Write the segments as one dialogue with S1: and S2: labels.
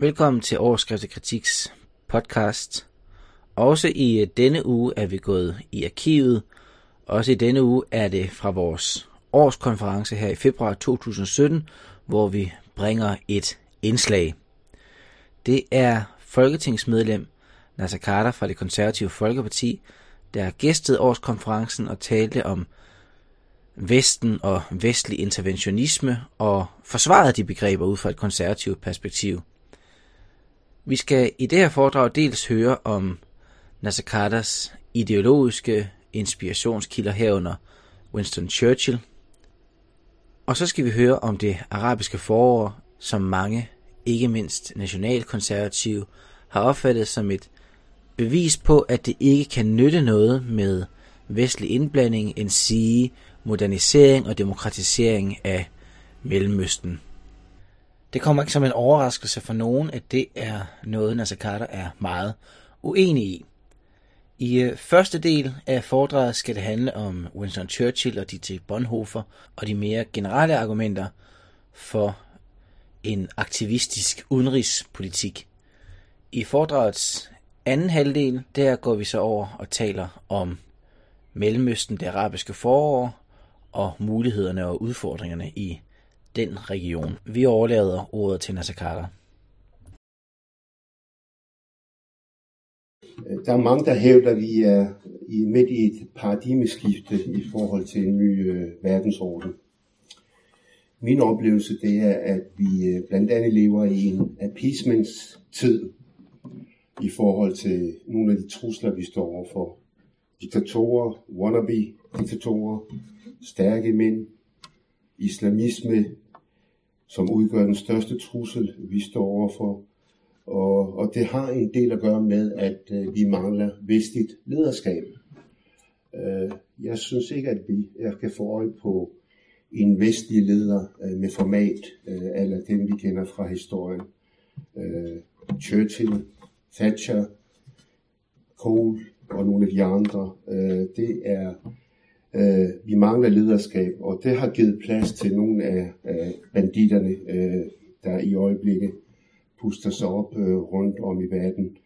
S1: Velkommen til Overskrift Kritiks podcast. Også i øh, denne uge er vi gået i arkivet. Også i denne uge er det fra vores årskonference her i februar 2017, hvor vi bringer et indslag. Det er folketingsmedlem Nasser Carter fra det konservative Folkeparti, der gæstede årskonferencen og talte om Vesten og vestlig interventionisme og forsvarede de begreber ud fra et konservativt perspektiv. Vi skal i det her foredrag dels høre om Nasser ideologiske inspirationskilder herunder Winston Churchill, og så skal vi høre om det arabiske forår, som mange, ikke mindst nationalkonservative, har opfattet som et bevis på, at det ikke kan nytte noget med vestlig indblanding end sige modernisering og demokratisering af Mellemøsten. Det kommer ikke som en overraskelse for nogen, at det er noget, Nasser Carter er meget uenig i. I øh, første del af foredraget skal det handle om Winston Churchill og D.T. Bonhoeffer og de mere generelle argumenter for en aktivistisk udenrigspolitik. I foredragets anden halvdel, der går vi så over og taler om Mellemøsten, det arabiske forår og mulighederne og udfordringerne i den region. Vi overlader ordet til Nasser Carter.
S2: Øh, der er mange, der hævder, at vi er midt i et paradigmeskifte i forhold til en ny øh, verdensorden. Min oplevelse det er, at vi øh, blandt andet lever i en appeasement-tid i forhold til nogle af de trusler, vi står overfor. Diktatorer, wannabe-diktatorer, stærke mænd, islamisme, som udgør den største trussel, vi står overfor. Og, og det har en del at gøre med, at øh, vi mangler vestligt lederskab. Øh, jeg synes ikke, at vi jeg kan få øje på en vestlig leder øh, med format, øh, eller dem vi kender fra historien. Øh, Churchill, Thatcher, Kohl og nogle af de andre. Øh, det er Øh, vi mangler lederskab, og det har givet plads til nogle af øh, banditterne, øh, der i øjeblikket puster sig op øh, rundt om i verden.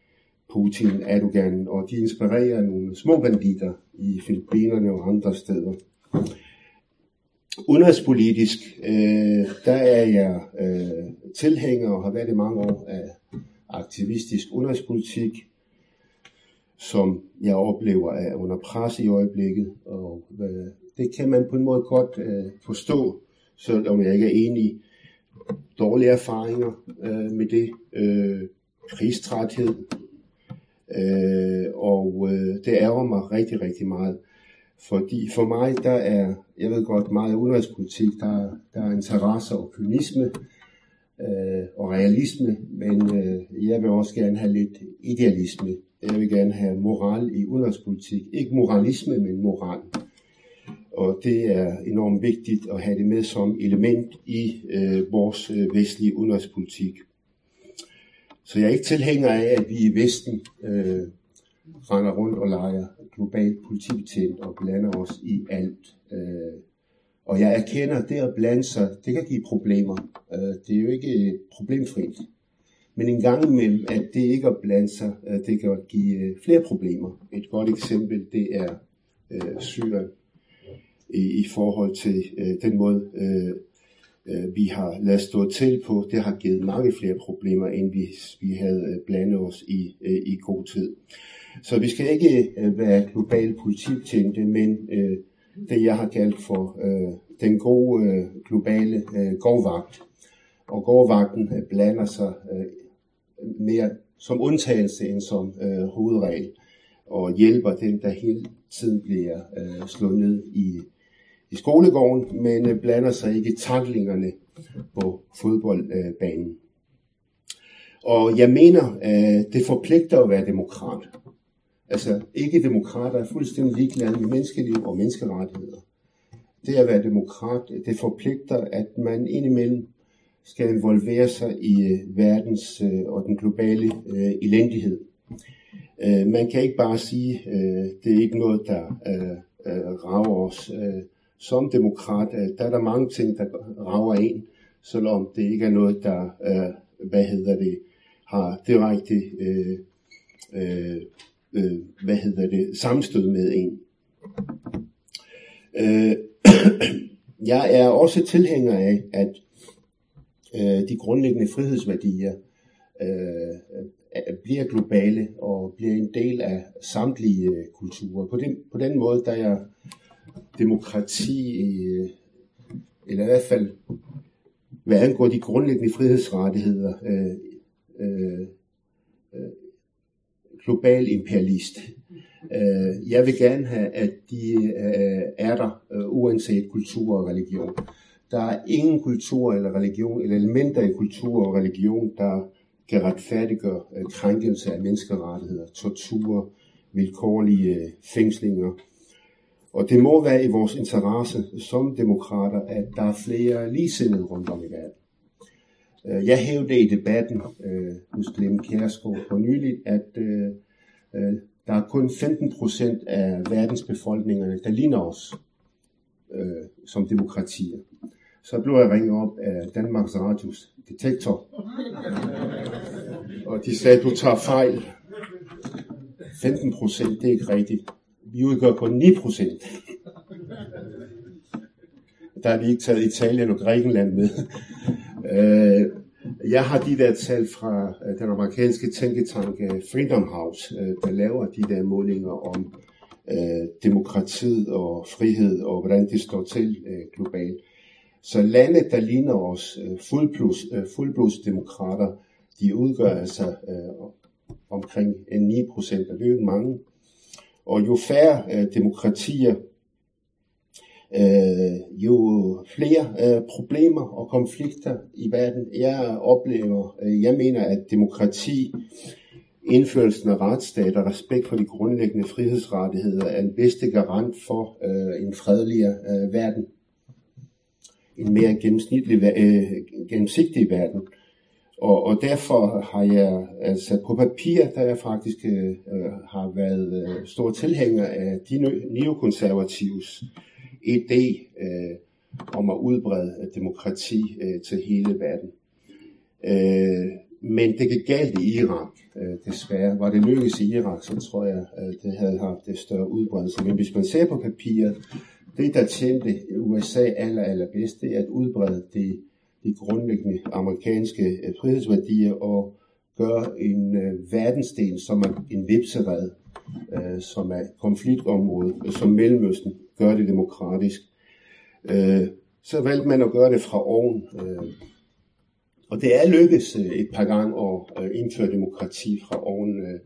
S2: Putin, Erdogan, og de inspirerer nogle små banditter i Filippinerne og andre steder. Udenrigspolitisk, øh, der er jeg øh, tilhænger og har været i mange år af aktivistisk udenrigspolitik som jeg oplever er under pres i øjeblikket. Og øh, det kan man på en måde godt øh, forstå, selvom jeg ikke er enig. Dårlige erfaringer øh, med det, øh, krigstræthed, øh, og øh, det ærger mig rigtig, rigtig meget. Fordi for mig, der er, jeg ved godt, meget udenrigspolitik, der, der er interesse og kynisme øh, og realisme, men øh, jeg vil også gerne have lidt idealisme jeg vil gerne have moral i udenrigspolitik. Ikke moralisme, men moral. Og det er enormt vigtigt at have det med som element i øh, vores øh, vestlige udenrigspolitik. Så jeg er ikke tilhænger af, at vi i Vesten øh, render rundt og leger global politibetjent og blander os i alt. Øh, og jeg erkender, at det at blande sig, det kan give problemer. Øh, det er jo ikke problemfrit. Men en gang imellem, at det ikke at blande sig, det kan give øh, flere problemer. Et godt eksempel, det er øh, Syrien i, i forhold til øh, den måde, øh, øh, vi har ladet stå til på. Det har givet mange flere problemer, end hvis vi havde øh, blandet os i, øh, i god tid. Så vi skal ikke øh, være globale politibetjente, men øh, det jeg har kaldt for øh, den gode øh, globale øh, gårdvagt. Og gårdvagten øh, blander sig øh, mere som undtagelse end som øh, hovedregel, og hjælper dem, der hele tiden bliver øh, slået ned i, i skolegården, men øh, blander sig ikke i taklingerne på fodboldbanen. Øh, og jeg mener, øh, det forpligter at være demokrat. Altså, ikke demokrater er fuldstændig ligeglade med menneskeliv og menneskerettigheder. Det at være demokrat, det forpligter, at man indimellem skal involvere sig i øh, verdens øh, og den globale øh, elendighed. Øh, man kan ikke bare sige, øh, det er ikke noget, der øh, øh, rager os. Øh, som demokrat, øh, der er der mange ting, der rager en, selvom det ikke er noget, der, øh, hvad hedder det, har direkte øh, øh, øh, hvad hedder det, sammenstød med en. Øh, jeg er også tilhænger af, at øh, de grundlæggende frihedsværdier øh, bliver globale og bliver en del af samtlige øh, kulturer. På den, på den måde, der er demokrati, øh, eller i hvert fald hvad angår de grundlæggende frihedsrettigheder, øh, øh, øh, global imperialist. Øh, jeg vil gerne have, at de øh, er der, øh, uanset kultur og religion. Der er ingen kultur eller religion, eller elementer i kultur og religion, der kan retfærdiggøre øh, krænkelse af menneskerettigheder, tortur, vilkårlige øh, fængslinger. Og det må være i vores interesse som demokrater, at der er flere ligesindede rundt om i verden. Øh, jeg hævde i debatten øh, hos Glenn Kjærsgaard for nylig, at øh, øh, der er kun 15 procent af verdens befolkningerne, der ligner os øh, som demokratier. Så blev jeg ringet op af Danmarks Radios detektor, og de sagde, du tager fejl. 15 procent, det er ikke rigtigt. Vi udgør på 9 procent. Der har vi ikke taget Italien og Grækenland med. Øh, jeg har de der tal fra øh, den amerikanske tænketank Freedom House, øh, der laver de der målinger om demokratiet og frihed og hvordan det står til globalt. Så lande, der ligner os øh, fuldblods, øh, fuldblodsdemokrater, de udgør altså øh, omkring 9 procent, og det er jo ikke mange. Og jo færre demokratier øh, jo flere øh, problemer og konflikter i verden. Jeg oplever, øh, jeg mener, at demokrati, indførelsen af retsstat og respekt for de grundlæggende frihedsrettigheder er en bedste garant for øh, en fredeligere øh, verden. En mere gennemsnitlig, øh, gennemsigtig verden. Og, og derfor har jeg altså på papir, der jeg faktisk øh, øh, har været øh, stor tilhænger af de neokonservatives idé øh, om at udbrede demokrati øh, til hele verden. Øh, men det gik galt i Irak, øh, desværre. Var det lykkedes i Irak, så tror jeg, at det havde haft det større udbredelse. Men hvis man ser på papiret, det der tjente USA aller, allerbedst, det er at udbrede de, de grundlæggende amerikanske øh, frihedsværdier og gøre en øh, verdensdel, som er en vipserad, øh, som er konfliktområde, øh, som Mellemøsten, gøre det demokratisk. Øh, så valgte man at gøre det fra oven. Øh, og det er lykkedes øh, et par gange at øh, indføre demokrati fra oven øh,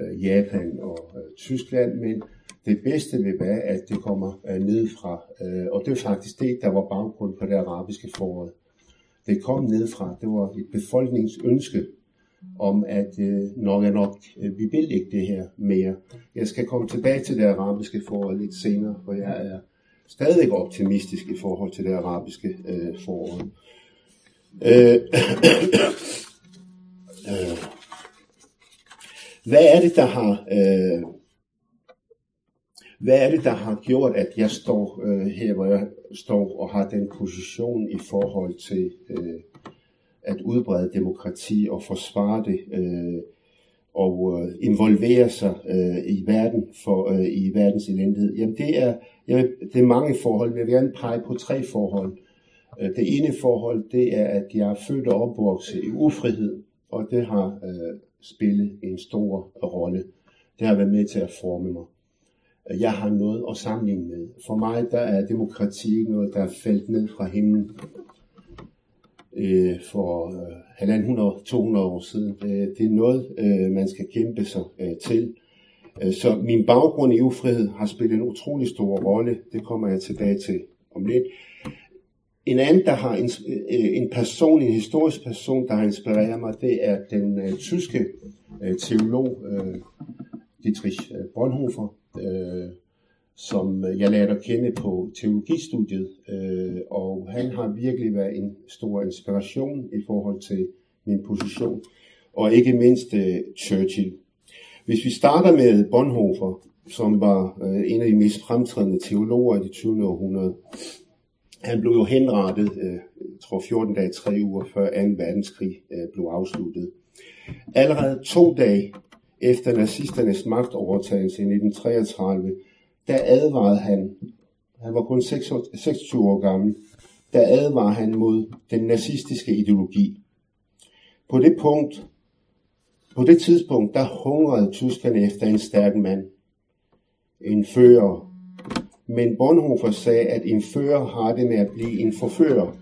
S2: øh, Japan og øh, Tyskland, men det bedste vil være, at det kommer øh, nedefra. Øh, og det er faktisk det, der var baggrund for det arabiske foråret. Det kom nedefra. Det var et befolkningsønske om, at øh, nok er nok, øh, vi vil ikke det her mere. Jeg skal komme tilbage til det arabiske forhold lidt senere, for jeg er stadig optimistisk i forhold til det arabiske øh, forhold. Øh, øh, hvad er det, der har øh, hvad er det, der har gjort, at jeg står øh, her, hvor jeg står og har den position i forhold til øh, at udbrede demokrati og forsvare det øh, og øh, involvere sig øh, i verden for øh, i verdens elendighed. Jamen det er, jeg, det er mange forhold, men jeg vil gerne pege på tre forhold. Øh, det ene forhold, det er, at jeg er født og opvokset i ufrihed, og det har øh, spille en stor rolle. Det har været med til at forme mig. Jeg har noget at sammenligne med. For mig der er demokrati noget, der er faldt ned fra himlen øh, for øh, 100-200 år siden. Det, det er noget, øh, man skal kæmpe sig øh, til. Øh, så min baggrund i ufrihed har spillet en utrolig stor rolle. Det kommer jeg tilbage til om lidt. En anden, der har en, øh, en person, en historisk person, der har inspireret mig, det er den øh, tyske øh, teolog øh, Dietrich øh, Bonhoeffer. Øh, som jeg lærte at kende på teologistudiet, øh, og han har virkelig været en stor inspiration i forhold til min position, og ikke mindst øh, Churchill. Hvis vi starter med Bonhoeffer, som var øh, en af de mest fremtrædende teologer i det 20. århundrede, han blev jo henrettet, øh, jeg tror 14 dage, 3 uger før 2. verdenskrig øh, blev afsluttet. Allerede to dage efter nazisternes magtovertagelse i 1933, der advarede han, han var kun 26 år gammel, der advarede han mod den nazistiske ideologi. På det punkt, på det tidspunkt, der hungrede tyskerne efter en stærk mand, en fører. Men Bonhoeffer sagde, at en fører har det med at blive en forfører,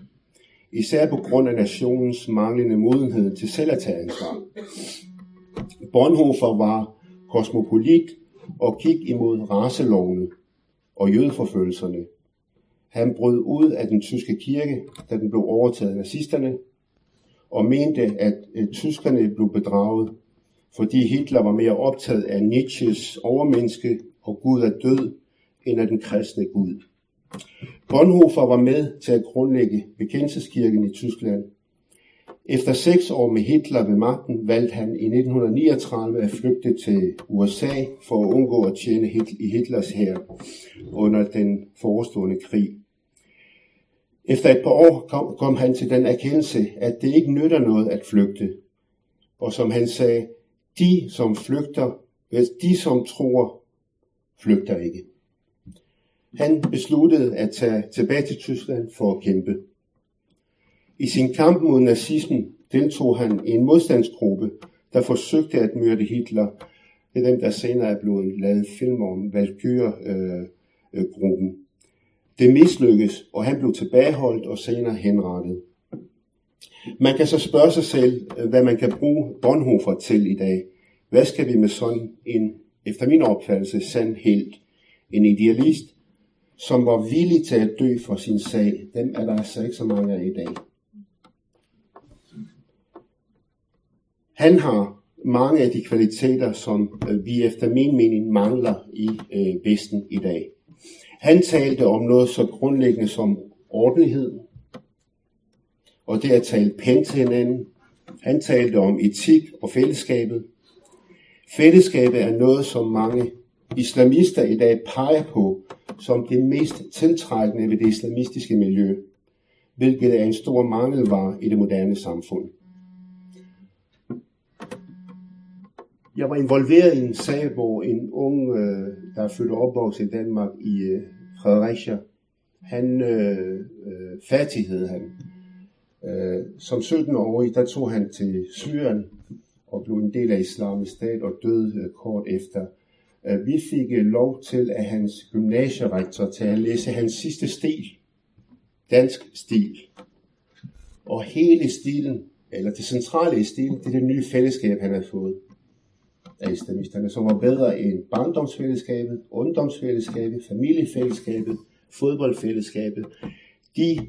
S2: især på grund af nationens manglende modenhed til selv at tage ansvar. Bonhoeffer var kosmopolit og gik imod raselovene og jødeforfølgelserne. Han brød ud af den tyske kirke, da den blev overtaget af nazisterne, og mente, at øh, tyskerne blev bedraget, fordi Hitler var mere optaget af Nietzsches overmenneske og Gud er død, end af den kristne Gud. Bonhoeffer var med til at grundlægge bekendelseskirken i Tyskland. Efter seks år med Hitler ved magten valgte han i 1939 at flygte til USA for at undgå at tjene i Hitlers hær under den forestående krig. Efter et par år kom, kom han til den erkendelse, at det ikke nytter noget at flygte. Og som han sagde, de som flygter, de som tror, flygter ikke. Han besluttede at tage tilbage til Tyskland for at kæmpe. I sin kamp mod nazismen deltog han i en modstandsgruppe, der forsøgte at myrde Hitler. Det er dem, der senere er blevet lavet film om Valkyr-gruppen. Det mislykkedes, og han blev tilbageholdt og senere henrettet. Man kan så spørge sig selv, hvad man kan bruge Bonhoeffer til i dag. Hvad skal vi med sådan en, efter min opfattelse, sand helt? En idealist, som var villig til at dø for sin sag. Dem er der altså ikke så mange af i dag. Han har mange af de kvaliteter, som øh, vi efter min mening mangler i øh, Vesten i dag. Han talte om noget så grundlæggende som ordentlighed, og det at tale pænt til hinanden. Han talte om etik og fællesskabet. Fællesskabet er noget, som mange islamister i dag peger på som det mest tiltrækkende ved det islamistiske miljø, hvilket er en stor mangelvare i det moderne samfund. Jeg var involveret i en sag, hvor en ung, øh, der er født og opvokset i Danmark i øh, Fredericia, han øh, øh, fattighed han. Øh, som 17-årig, der tog han til Syrien og blev en del af islamisk stat og døde øh, kort efter. Øh, vi fik øh, lov til af hans gymnasierektor til at læse hans sidste stil, dansk stil. Og hele stilen, eller det centrale i stilen, det er det nye fællesskab, han har fået af islamisterne, som var bedre end barndomsfællesskabet, ungdomsfællesskabet, familiefællesskabet, fodboldfællesskabet. De,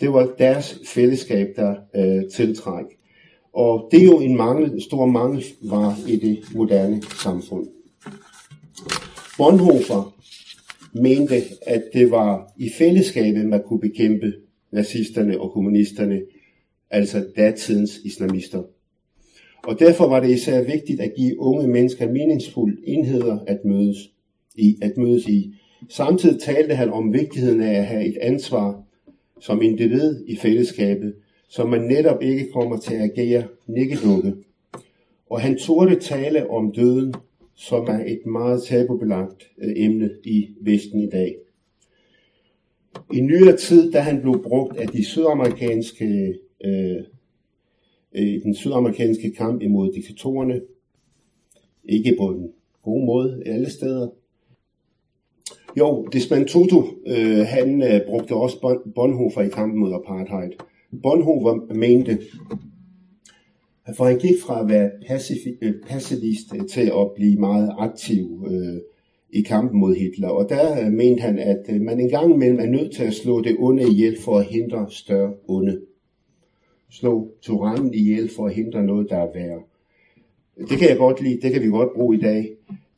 S2: det var deres fællesskab, der øh, tiltræk. Og det er jo en mangel, stor mangel var i det moderne samfund. Bonhoeffer mente, at det var i fællesskabet, man kunne bekæmpe nazisterne og kommunisterne, altså datidens islamister. Og derfor var det især vigtigt at give unge mennesker meningsfulde enheder at mødes i. At mødes i. Samtidig talte han om vigtigheden af at have et ansvar som individ i fællesskabet, så man netop ikke kommer til at agere nikkedukke. Og han turde tale om døden, som er et meget tabubelagt øh, emne i Vesten i dag. I nyere tid, da han blev brugt af de sydamerikanske øh, øh, den sydamerikanske kamp imod diktatorerne. Ikke på en god måde alle steder. Jo, Desmond Tutu, øh, han øh, brugte også Bonhoeffer i kampen mod apartheid. Bonhoeffer mente, for han gik fra at være passivist øh, øh, til at blive meget aktiv øh, i kampen mod Hitler. Og der øh, mente han, at øh, man engang imellem er nødt til at slå det onde ihjel for at hindre større onde slå tyrannen ihjel for at hindre noget, der er værre. Det kan jeg godt lide, det kan vi godt bruge i dag.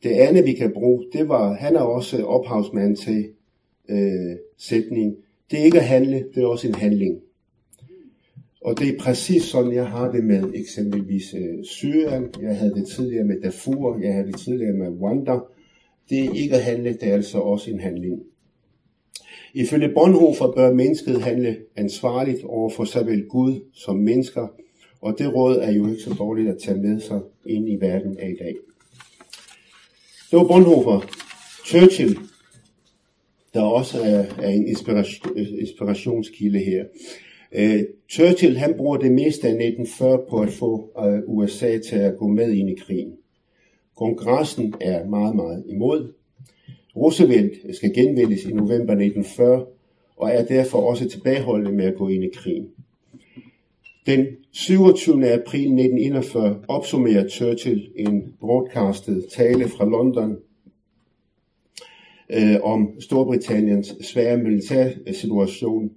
S2: Det andet, vi kan bruge, det var, han er også ophavsmand til øh, sætning. Det er ikke at handle, det er også en handling. Og det er præcis sådan, jeg har det med eksempelvis øh, Syrien. Jeg havde det tidligere med Darfur, jeg havde det tidligere med Rwanda. Det er ikke at handle, det er altså også en handling. Ifølge Bonhoeffer bør mennesket handle ansvarligt over for såvel Gud som mennesker, Og det råd er jo ikke så dårligt at tage med sig ind i verden af i dag. Det var Bonhoeffer. Churchill, der også er, er en inspiration, inspirationskilde her. Øh, Churchill han bruger det meste af 1940 på at få øh, USA til at gå med ind i krigen. Kongressen er meget, meget imod. Roosevelt skal genvælges i november 1940 og er derfor også tilbageholdende med at gå ind i krigen. Den 27. april 1941 opsummerer Churchill en broadcastet tale fra London øh, om Storbritanniens svære militærsituation.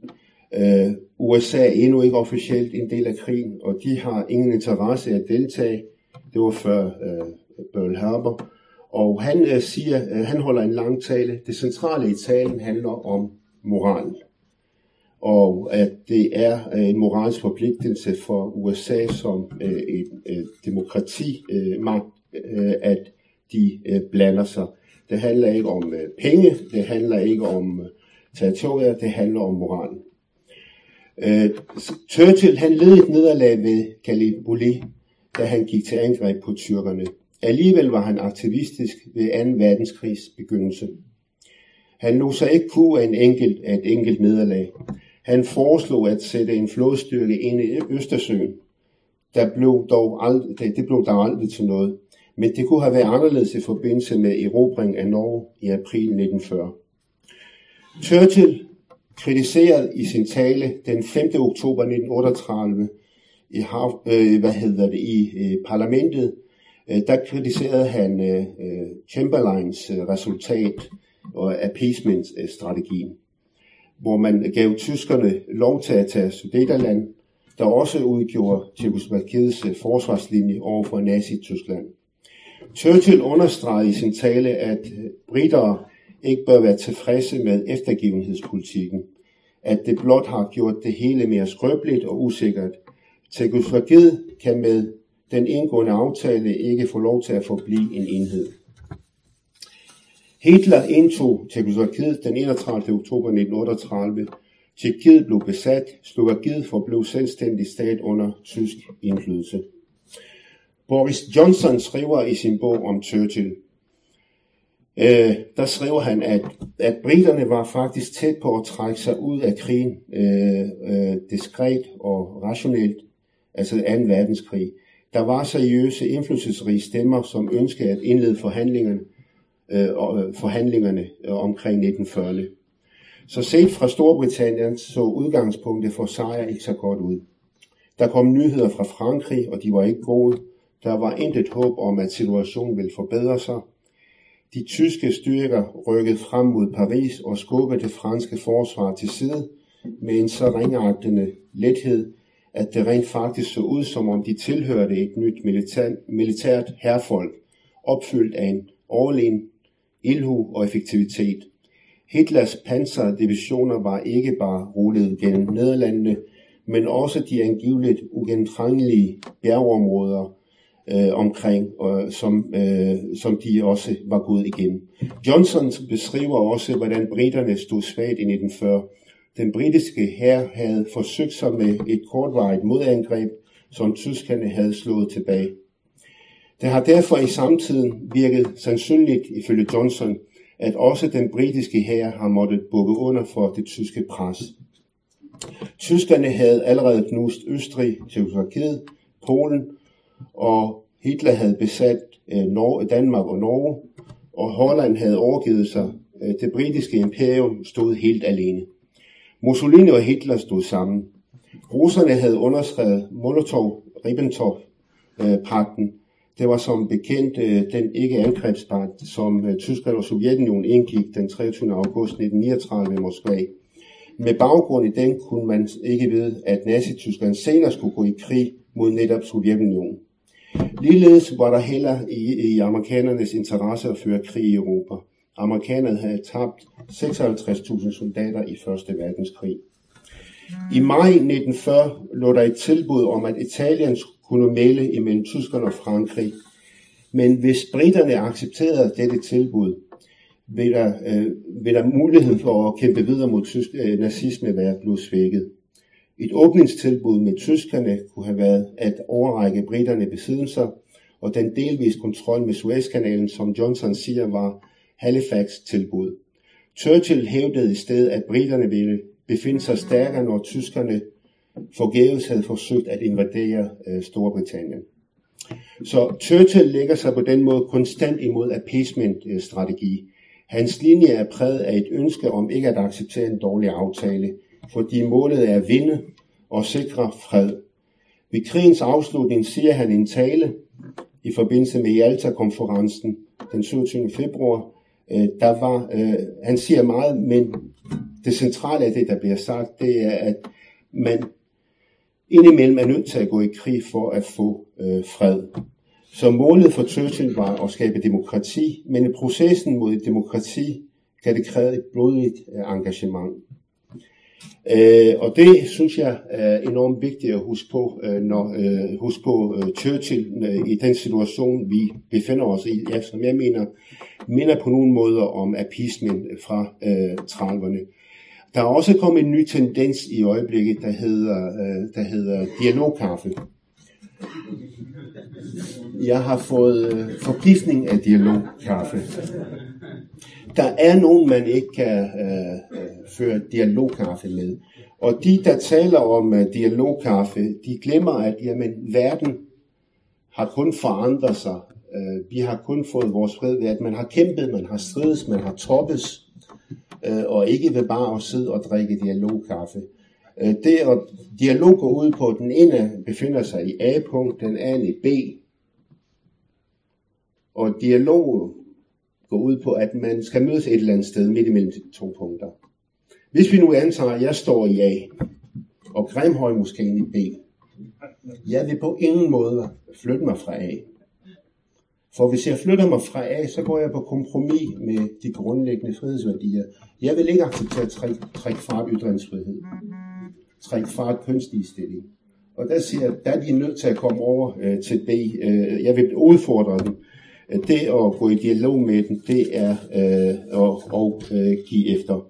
S2: Øh, USA er endnu ikke officielt en del af krigen, og de har ingen interesse i at deltage. Det var før øh, Pearl Harbor. Og han øh, siger, øh, han holder en lang tale. Det centrale i talen handler om moral. Og at det er øh, en moralsk forpligtelse for USA som øh, et et demokrati øh, magt, øh, at de øh, blander sig. Det handler ikke om øh, penge, det handler ikke om øh, territorier, det handler om moral. Øh, Churchill han led et nederlag ved Gallipoli, da han gik til angreb på tyrkerne. Alligevel var han aktivistisk ved 2. verdenskrigs begyndelse. Han lå sig ikke ku af en enkelt, af et enkelt nederlag. Han foreslog at sætte en flådstyrke ind i Østersøen. Der blev dog aldrig, det blev dog aldrig til noget. Men det kunne have været anderledes i forbindelse med erobring af Norge i april 1940. Churchill kritiseret i sin tale den 5. oktober 1938 i, øh, hvad hedder det, i øh, parlamentet, øh, der kritiserede han øh, øh, Chamberlains øh, resultat og appeasement-strategien, hvor man gav tyskerne lov til at tage Sudeterland, der også udgjorde Tjekkoslovakiets øh, forsvarslinje over for Nazi-Tyskland. Churchill understregede i sin tale, at øh, britter ikke bør være tilfredse med eftergivenhedspolitikken, at det blot har gjort det hele mere skrøbeligt og usikkert. Tjekkoslovakiet kan med den indgående aftale ikke få lov til at forblive en enhed. Hitler indtog Tjekkoslovakiet den 31. oktober 1938. Tjekkiet blev besat, Slovakiet forblev selvstændig stat under tysk indflydelse. Boris Johnson skriver i sin bog om Churchill, øh, der skriver han, at, at briterne var faktisk tæt på at trække sig ud af krigen øh, øh, diskret og rationelt, altså 2. verdenskrig. Der var seriøse, indflydelsesrige stemmer, som ønskede at indlede forhandlingerne, øh, øh forhandlingerne øh, omkring 1940. Så set fra Storbritannien så udgangspunktet for sejr ikke så godt ud. Der kom nyheder fra Frankrig, og de var ikke gode. Der var intet håb om, at situationen ville forbedre sig. De tyske styrker rykkede frem mod Paris og skubbede det franske forsvar til side med en så ringeagtende lethed, at det rent faktisk så ud, som om de tilhørte et nyt militær, militært herrefolk, opfyldt af en overlegen ildhu og effektivitet. Hitlers panserdivisioner var ikke bare rullet gennem Nederlandene, men også de angiveligt ugentrængelige bjergeområder øh, omkring, og, som, øh, som de også var gået igennem. Johnson beskriver også, hvordan britterne stod svagt i 1940. Den britiske hær havde forsøgt sig med et kortvarigt modangreb, som tyskerne havde slået tilbage. Det har derfor i samtiden virket sandsynligt, ifølge Johnson, at også den britiske hær har måttet bukke under for det tyske pres. Tyskerne havde allerede knust Østrig, Tjekkoslovakiet, Polen, og Hitler havde besat øh, Norge, Danmark og Norge, og Holland havde overgivet sig. Øh, det britiske imperium stod helt alene. Mussolini og Hitler stod sammen. Russerne havde underskrevet Molotov-Ribbentrop-pakten, øh, det var som bekendt øh, den ikke-angrebspagt, som øh, Tyskland og Sovjetunionen indgik den 23. august 1939 i Moskva. Med baggrund i den kunne man ikke vide, at Nazi-Tyskland senere skulle gå i krig mod netop Sovjetunionen. Ligeledes var der heller i, i amerikanernes interesse at føre krig i Europa. Amerikanerne havde tabt 56.000 soldater i Første Verdenskrig. I maj 1940 lå der et tilbud om, at Italien kunne melde imellem Tyskland og Frankrig. Men hvis britterne accepterede dette tilbud, vil der, øh, vil der mulighed for at kæmpe videre mod tysk øh, nazisme være blevet svækket. Et åbningstilbud med tyskerne kunne have været at overrække britterne besiddelser, og den delvis kontrol med Suezkanalen, som Johnson siger, var Halifax tilbud. Churchill hævdede i stedet, at britterne ville befinde sig stærkere, når tyskerne forgæves havde forsøgt at invadere øh, Storbritannien. Så Churchill lægger sig på den måde konstant imod appeasement-strategi. Hans linje er præget af et ønske om ikke at acceptere en dårlig aftale, fordi målet er at vinde og sikre fred. Ved krigens afslutning siger han en tale i forbindelse med Jalta-konferencen den 27. februar. Øh, der var, øh, han siger meget, men det centrale af det, der bliver sagt, det er, at man indimellem er nødt til at gå i krig for at få øh, fred. Så målet for Churchill var at skabe demokrati, men i processen mod demokrati kan det kræve et blodigt øh, engagement. Øh, og det synes jeg er enormt vigtigt at huske på, øh, når øh, huske på øh, Churchill øh, i den situation, vi befinder os i, ja, som jeg mener, minder på nogle måder om appeasement fra øh, 30'erne. Der er også kommet en ny tendens i øjeblikket, der hedder, øh, der hedder dialogkaffe. Jeg har fået øh, forgiftning af dialogkaffe. Der er nogen, man ikke kan øh, øh, føre dialogkaffe med. Og de, der taler om uh, dialogkaffe, de glemmer, at jamen, verden har kun forandret sig. Uh, vi har kun fået vores fred ved, at man har kæmpet, man har strides, man har toppes øh, og ikke ved bare at sidde og drikke dialogkaffe. Øh, det at dialog går ud på, at den ene befinder sig i A-punkt, den anden i B, og dialog går ud på, at man skal mødes et eller andet sted midt imellem de to punkter. Hvis vi nu antager, at jeg står i A, og Grimhøj måske i B, jeg vil på ingen måde flytte mig fra A. For hvis jeg flytter mig fra A, så går jeg på kompromis med de grundlæggende frihedsværdier. Jeg vil ikke acceptere træk, træk fra ytringsfrihed. Træk fra kønsligestilling. Og der siger der er de nødt til at komme over øh, til B. Øh, jeg vil udfordre dem. Det at gå i dialog med dem, det er øh, at, at øh, give efter.